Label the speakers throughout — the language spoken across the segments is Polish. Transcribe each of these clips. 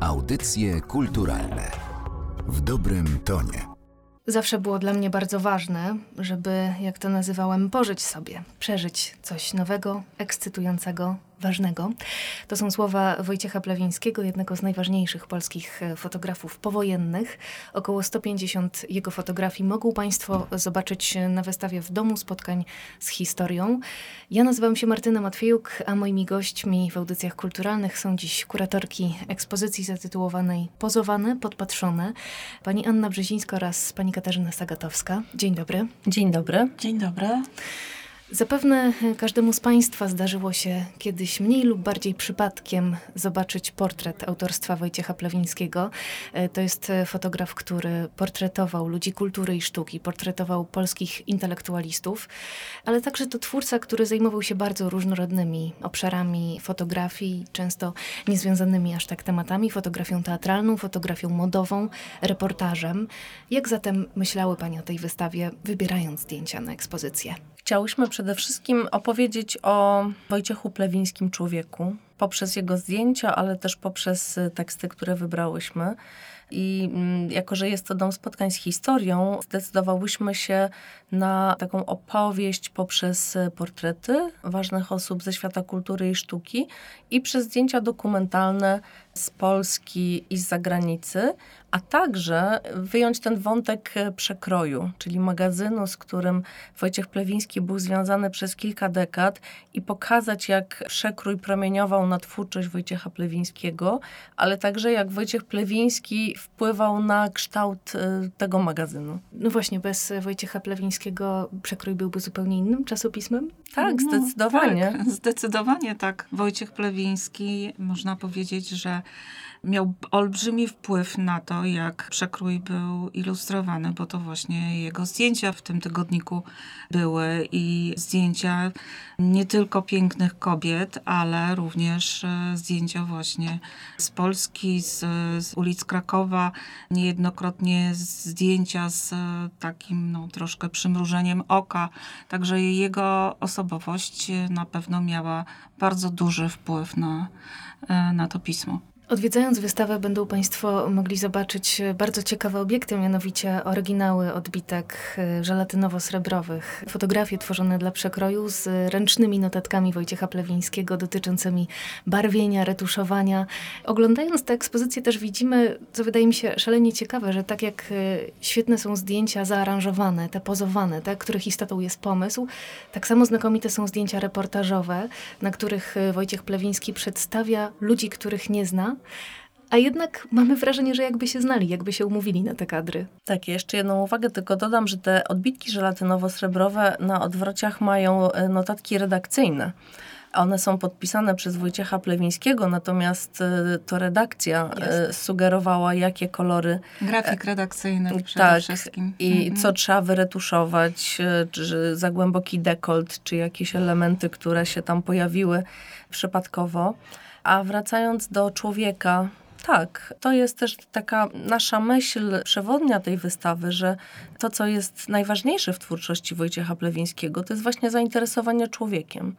Speaker 1: Audycje kulturalne w dobrym tonie.
Speaker 2: Zawsze było dla mnie bardzo ważne, żeby, jak to nazywałem, pożyć sobie, przeżyć coś nowego, ekscytującego, ważnego. To są słowa Wojciecha Plawińskiego, jednego z najważniejszych polskich e, fotografów powojennych. Około 150 jego fotografii mogą Państwo zobaczyć na wystawie w Domu Spotkań z Historią. Ja nazywam się Martyna Matwiejuk, a moimi gośćmi w audycjach kulturalnych są dziś kuratorki ekspozycji zatytułowanej Pozowane, Podpatrzone, pani Anna Brzezińska oraz pani Katarzyna Sagatowska. Dzień dobry.
Speaker 3: Dzień dobry.
Speaker 4: Dzień dobry.
Speaker 2: Zapewne każdemu z Państwa zdarzyło się kiedyś mniej lub bardziej przypadkiem zobaczyć portret autorstwa Wojciecha Plewińskiego. E, to jest fotograf, który portretował ludzi kultury i sztuki, portretował polskich intelektualistów, ale także to twórca, który zajmował się bardzo różnorodnymi obszarami fotografii, często niezwiązanymi aż tak tematami, fotografią teatralną, fotografią modową, reportażem. Jak zatem myślały Pani o tej wystawie, wybierając zdjęcia na ekspozycję?
Speaker 3: Chciałyśmy przede wszystkim opowiedzieć o Wojciechu Plewińskim człowieku poprzez jego zdjęcia, ale też poprzez teksty, które wybrałyśmy. I mm, jako, że jest to dom spotkań z historią, zdecydowałyśmy się na taką opowieść poprzez portrety ważnych osób ze świata kultury i sztuki i przez zdjęcia dokumentalne z Polski i z zagranicy, a także wyjąć ten wątek przekroju, czyli magazynu, z którym Wojciech Plewiński był związany przez kilka dekad i pokazać, jak przekrój promieniował na twórczość Wojciecha Plewińskiego, ale także jak Wojciech Plewiński wpływał na kształt y, tego magazynu.
Speaker 2: No właśnie, bez Wojciecha Plewińskiego przekrój byłby zupełnie innym czasopismem?
Speaker 3: Tak, no, zdecydowanie.
Speaker 4: Tak, zdecydowanie tak. Wojciech Plewiński, można powiedzieć, że miał olbrzymi wpływ na to, jak przekrój był ilustrowany, bo to właśnie jego zdjęcia w tym tygodniku były i zdjęcia nie tylko pięknych kobiet, ale również e, zdjęcia właśnie z Polski, z, z ulic Krakowa, niejednokrotnie zdjęcia z e, takim no, troszkę przymrużeniem oka. Także jego osobowość na pewno miała bardzo duży wpływ na, e, na to pismo.
Speaker 2: Odwiedzając wystawę będą Państwo mogli zobaczyć bardzo ciekawe obiekty, mianowicie oryginały odbitek e, żelatynowo-srebrowych, fotografie tworzone dla przekroju z ręcznymi notatkami Wojciecha Plewińskiego dotyczącymi barwienia, retuszowania. Oglądając tę ekspozycję też widzimy, co wydaje mi się szalenie ciekawe, że tak jak e, świetne są zdjęcia zaaranżowane, te pozowane, te, których istotą jest pomysł, tak samo znakomite są zdjęcia reportażowe, na których e, Wojciech Plewiński przedstawia ludzi, których nie zna, a jednak mamy wrażenie, że jakby się znali, jakby się umówili na te kadry.
Speaker 3: Tak, jeszcze jedną uwagę tylko dodam, że te odbitki żelatynowo-srebrowe na odwrociach mają e, notatki redakcyjne. One są podpisane przez Wojciecha Plewińskiego, natomiast e, to redakcja e, sugerowała, jakie kolory.
Speaker 4: Grafik redakcyjny przede
Speaker 3: tak,
Speaker 4: wszystkim.
Speaker 3: I mhm. co trzeba wyretuszować, czy za głęboki dekolt, czy jakieś elementy, które się tam pojawiły przypadkowo. A wracając do człowieka, tak, to jest też taka nasza myśl przewodnia tej wystawy, że to, co jest najważniejsze w twórczości Wojciecha Plewińskiego, to jest właśnie zainteresowanie człowiekiem.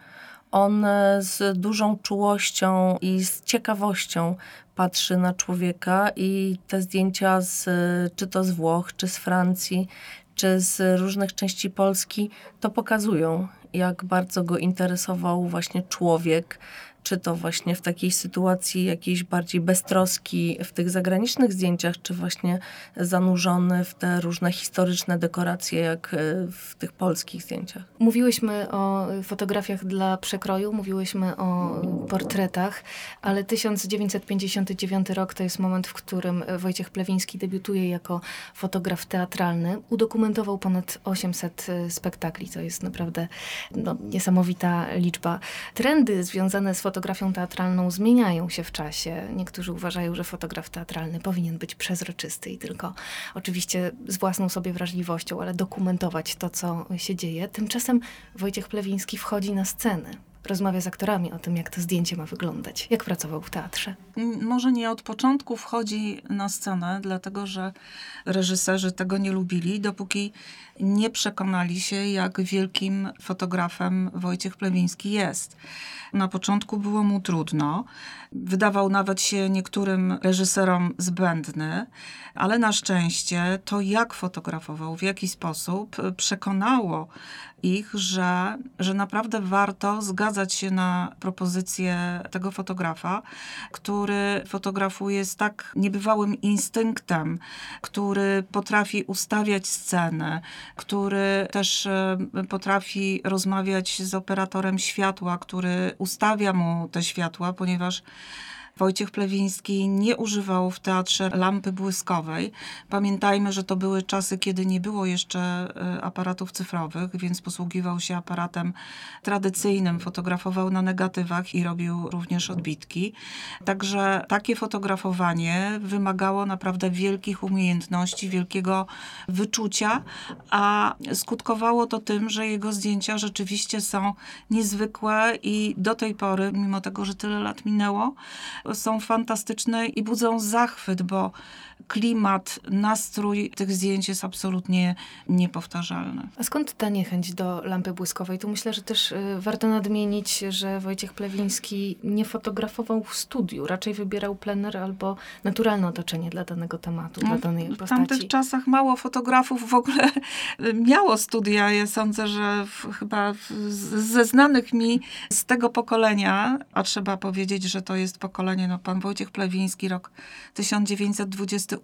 Speaker 3: On e, z dużą czułością i z ciekawością patrzy na człowieka i te zdjęcia z, czy to z Włoch, czy z Francji, czy z różnych części Polski to pokazują, jak bardzo go interesował właśnie człowiek, czy to właśnie w takiej sytuacji jakiejś bardziej beztroski w tych zagranicznych zdjęciach, czy właśnie zanurzony w te różne historyczne dekoracje, jak e, w tych polskich zdjęciach.
Speaker 2: Mówiłyśmy o fotografiach dla przekroju, mówiłyśmy o portretach, ale 1959 rok to jest moment, w którym Wojciech Plewiński debiutuje jako fotograf teatralny. Udokumentował ponad 800 e, spektakli, to jest naprawdę no, niesamowita liczba. Trendy związane z fotografią fotografią teatralną zmieniają się w czasie. Niektórzy uważają, że fotograf teatralny powinien być przezroczysty i tylko oczywiście z własną sobie wrażliwością, ale dokumentować to, co się dzieje. Tymczasem Wojciech Plewiński wchodzi na scenę rozmawia z aktorami o tym, jak to zdjęcie ma wyglądać. Jak pracował w teatrze?
Speaker 4: Może nie od początku wchodzi na scenę, dlatego że reżyserzy tego nie lubili, dopóki nie przekonali się, jak wielkim fotografem Wojciech Plewiński jest. Na początku było mu trudno. Wydawał nawet się niektórym reżyserom zbędny, ale na szczęście to, jak fotografował, w jaki sposób, przekonało ich, że, że naprawdę warto zgadzać się na propozycję tego fotografa, który fotografuje z tak niebywałym instynktem, który potrafi ustawiać scenę, który też e, potrafi rozmawiać z operatorem światła, który ustawia mu te światła, ponieważ Wojciech Plewiński nie używał w teatrze lampy błyskowej. Pamiętajmy, że to były czasy, kiedy nie było jeszcze e, aparatów cyfrowych, więc posługiwał się aparatem tradycyjnym, fotografował na negatywach i robił również odbitki. Także takie fotografowanie wymagało naprawdę wielkich umiejętności, wielkiego wyczucia, a skutkowało to tym, że jego zdjęcia rzeczywiście są niezwykłe i do tej pory, mimo tego, że tyle lat minęło, są fantastyczne i budzą zachwyt, bo klimat, nastrój tych zdjęć jest absolutnie niepowtarzalny.
Speaker 2: A skąd ta niechęć do lampy błyskowej? Tu myślę, że też y, warto nadmienić, że Wojciech Plewiński nie fotografował w studiu, raczej wybierał plener albo naturalne otoczenie dla danego tematu, dla danej postaci.
Speaker 4: W tamtych czasach mało fotografów w ogóle miało studia. Ja sądzę, że w, chyba w, ze znanych mi z tego pokolenia, a trzeba powiedzieć, że to jest pokolenie, no pan Wojciech Plewiński, rok 1920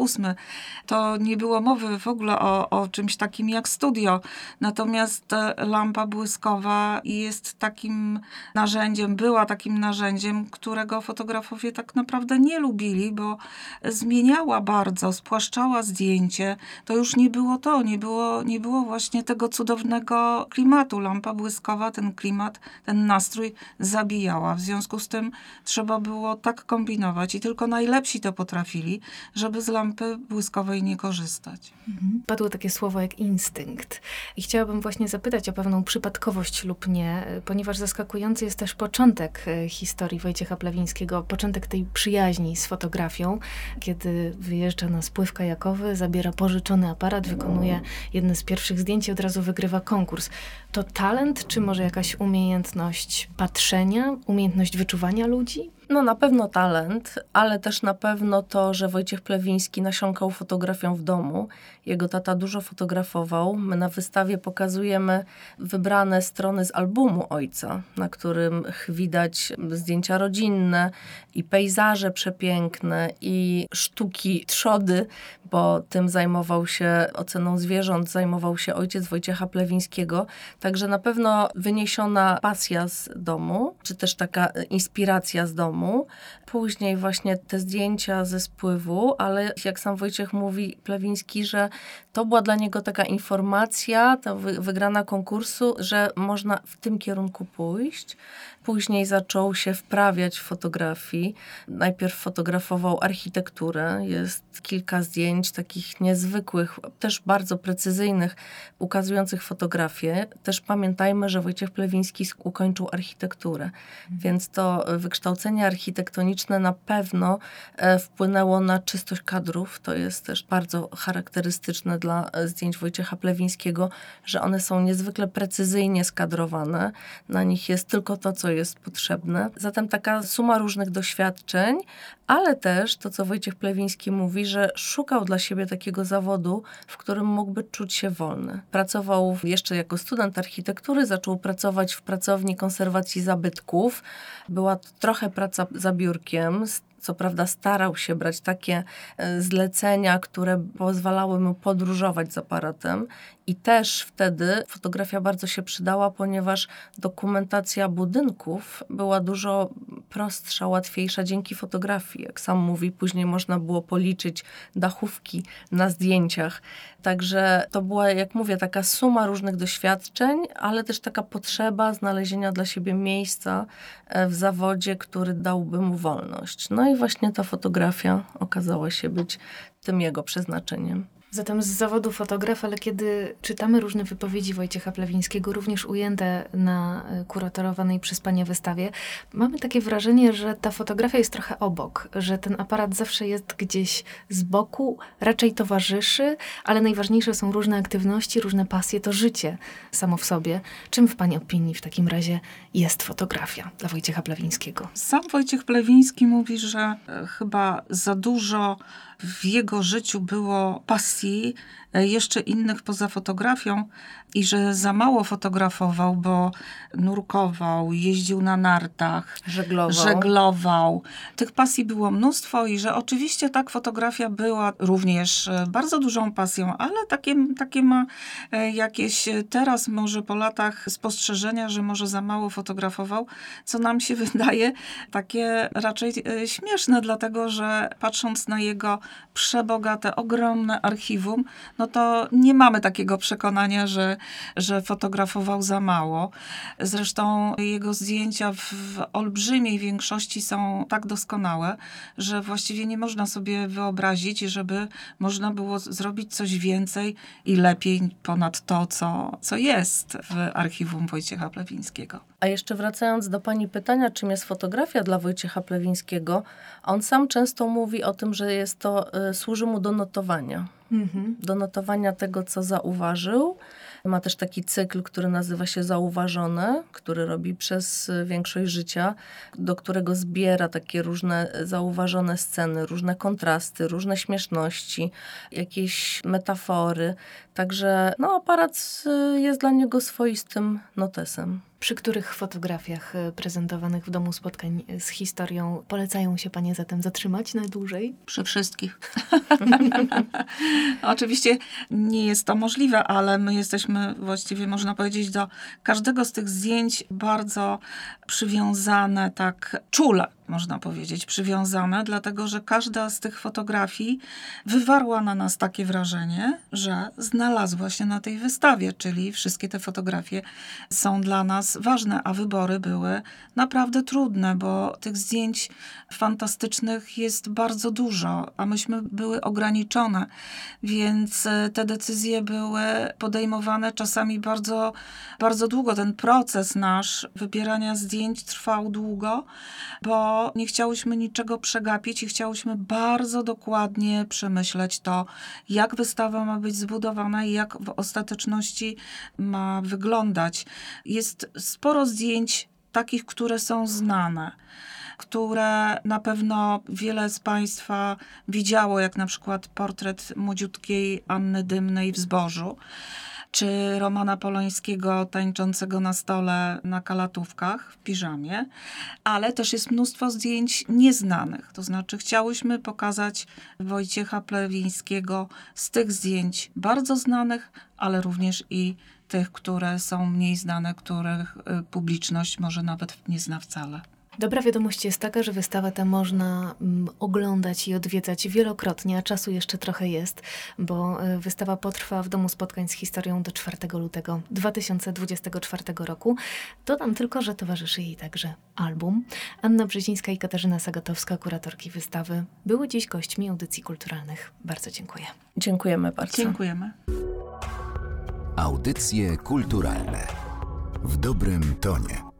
Speaker 4: to nie było mowy w ogóle o, o czymś takim jak studio. Natomiast lampa błyskowa jest takim narzędziem, była takim narzędziem, którego fotografowie tak naprawdę nie lubili, bo zmieniała bardzo, spłaszczała zdjęcie. To już nie było to, nie było, nie było właśnie tego cudownego klimatu. Lampa błyskowa, ten klimat, ten nastrój zabijała. W związku z tym trzeba było tak kombinować i tylko najlepsi to potrafili, żeby z lampy błyskowej nie korzystać.
Speaker 2: Mhm. Padło takie słowo jak instynkt. I chciałabym właśnie zapytać o pewną przypadkowość lub nie, ponieważ zaskakujący jest też początek e, historii Wojciecha Plawińskiego, początek tej przyjaźni z fotografią, kiedy wyjeżdża na spływ kajakowy, zabiera pożyczony aparat, wykonuje jedne z pierwszych zdjęć i od razu wygrywa konkurs. To talent, czy może jakaś umiejętność patrzenia, umiejętność wyczuwania ludzi?
Speaker 3: No na pewno talent, ale też na pewno to, że Wojciech Plewiński nasiąkał fotografią w domu. Jego tata dużo fotografował. My na wystawie pokazujemy wybrane strony z albumu ojca, na którym widać zdjęcia rodzinne i pejzaże przepiękne i sztuki trzody, bo tym zajmował się oceną zwierząt, zajmował się ojciec Wojciecha Plewińskiego. Także na pewno wyniesiona pasja z domu, czy też taka inspiracja z domu. Później właśnie te zdjęcia ze spływu, ale jak sam Wojciech mówi, Plewiński, że to była dla niego taka informacja, ta wygrana konkursu, że można w tym kierunku pójść. Później zaczął się wprawiać w fotografii. Najpierw fotografował architekturę. Jest kilka zdjęć takich niezwykłych, też bardzo precyzyjnych, ukazujących fotografię. Też pamiętajmy, że Wojciech Plewiński ukończył architekturę, więc to wykształcenie architektoniczne na pewno e, wpłynęło na czystość kadrów. To jest też bardzo charakterystyczne dla e, zdjęć Wojciecha Plewińskiego, że one są niezwykle precyzyjnie skadrowane. Na nich jest tylko to, co jest potrzebne. Zatem taka suma różnych doświadczeń, ale też to, co Wojciech Plewiński mówi, że szukał dla siebie takiego zawodu, w którym mógłby czuć się wolny. Pracował jeszcze jako student architektury, zaczął pracować w pracowni konserwacji zabytków. Była to trochę praca za biurkiem, co prawda starał się brać takie e, zlecenia, które pozwalały mu podróżować z aparatem i też wtedy fotografia bardzo się przydała, ponieważ dokumentacja budynków była dużo prostsza, łatwiejsza dzięki fotografii. Jak sam mówi, później można było policzyć dachówki na zdjęciach. Także to była, jak mówię, taka suma różnych doświadczeń, ale też taka potrzeba znalezienia dla siebie miejsca e, w zawodzie, który dałby mu wolność. No i właśnie ta fotografia okazała się być tym jego przeznaczeniem.
Speaker 2: Zatem z zawodu fotograf, ale kiedy czytamy różne wypowiedzi Wojciecha Plewińskiego, również ujęte na e, kuratorowanej przez Panie wystawie, mamy takie wrażenie, że ta fotografia jest trochę obok, że ten aparat zawsze jest gdzieś z boku, raczej towarzyszy, ale najważniejsze są różne aktywności, różne pasje, to życie samo w sobie. Czym w Pani opinii w takim razie jest fotografia dla Wojciecha Plewińskiego?
Speaker 4: Sam Wojciech Plewiński mówi, że e, chyba za dużo w jego życiu było pasji, e, jeszcze innych poza fotografią i że za mało fotografował, bo nurkował, jeździł na nartach,
Speaker 3: żeglował.
Speaker 4: żeglował. Tych pasji było mnóstwo i że oczywiście tak fotografia była również e, bardzo dużą pasją, ale takie, takie ma e, jakieś teraz może po latach spostrzeżenia, że może za mało fotografował, co nam się wydaje takie raczej śmieszne, dlatego że patrząc na jego przebogate, ogromne archiwum, no to nie mamy takiego przekonania, że, że fotografował za mało. Zresztą jego zdjęcia w olbrzymiej większości są tak doskonałe, że właściwie nie można sobie wyobrazić, żeby można było zrobić coś więcej i lepiej ponad to, co, co jest w archiwum Wojciecha Plewińskiego.
Speaker 3: A jeszcze wracając do pani pytania, czym jest fotografia dla Wojciecha Plewińskiego, on sam często mówi o tym, że jest to, y, służy mu do notowania. Mhm. Do notowania tego, co zauważył. Ma też taki cykl, który nazywa się Zauważone, który robi przez większość życia, do którego zbiera takie różne zauważone sceny, różne kontrasty, różne śmieszności, jakieś metafory. Także no, aparat y, jest dla niego swoistym notesem.
Speaker 2: Przy których fotografiach e, prezentowanych w domu spotkań z historią polecają się Panie zatem zatrzymać na dłużej?
Speaker 4: Przy wszystkich. Oczywiście nie jest to możliwe, ale my jesteśmy właściwie, można powiedzieć, do każdego z tych zdjęć bardzo przywiązane tak czule można powiedzieć, przywiązane, dlatego że każda z tych fotografii wywarła na nas takie wrażenie, że znalazła się na tej wystawie, czyli wszystkie te fotografie są dla nas ważne, a wybory były naprawdę trudne, bo tych zdjęć fantastycznych jest bardzo dużo, a myśmy były ograniczone, więc e, te decyzje były podejmowane czasami bardzo, bardzo długo. Ten proces nasz wybierania zdjęć trwał długo, bo nie chciałyśmy niczego przegapić i chciałyśmy bardzo dokładnie przemyśleć to, jak wystawa ma być zbudowana i jak w ostateczności ma wyglądać. Jest sporo zdjęć takich, które są znane które na pewno wiele z Państwa widziało, jak na przykład portret młodziutkiej Anny Dymnej w Zbożu czy Romana Polońskiego tańczącego na stole na kalatówkach w piżamie, ale też jest mnóstwo zdjęć nieznanych. To znaczy chciałyśmy pokazać Wojciecha Plewińskiego z tych zdjęć bardzo znanych, ale również i tych, które są mniej znane, których y, publiczność może nawet nie zna wcale.
Speaker 2: Dobra wiadomość jest taka, że wystawę tę można mm, oglądać i odwiedzać wielokrotnie, a czasu jeszcze trochę jest, bo y, wystawa potrwa w Domu Spotkań z Historią do 4 lutego 2024 roku. Dodam tylko, że towarzyszy jej także album. Anna Brzezińska i Katarzyna Sagatowska, kuratorki wystawy, były dziś gośćmi audycji kulturalnych. Bardzo dziękuję.
Speaker 3: Dziękujemy bardzo.
Speaker 4: Dziękujemy.
Speaker 1: Audycje kulturalne w dobrym tonie.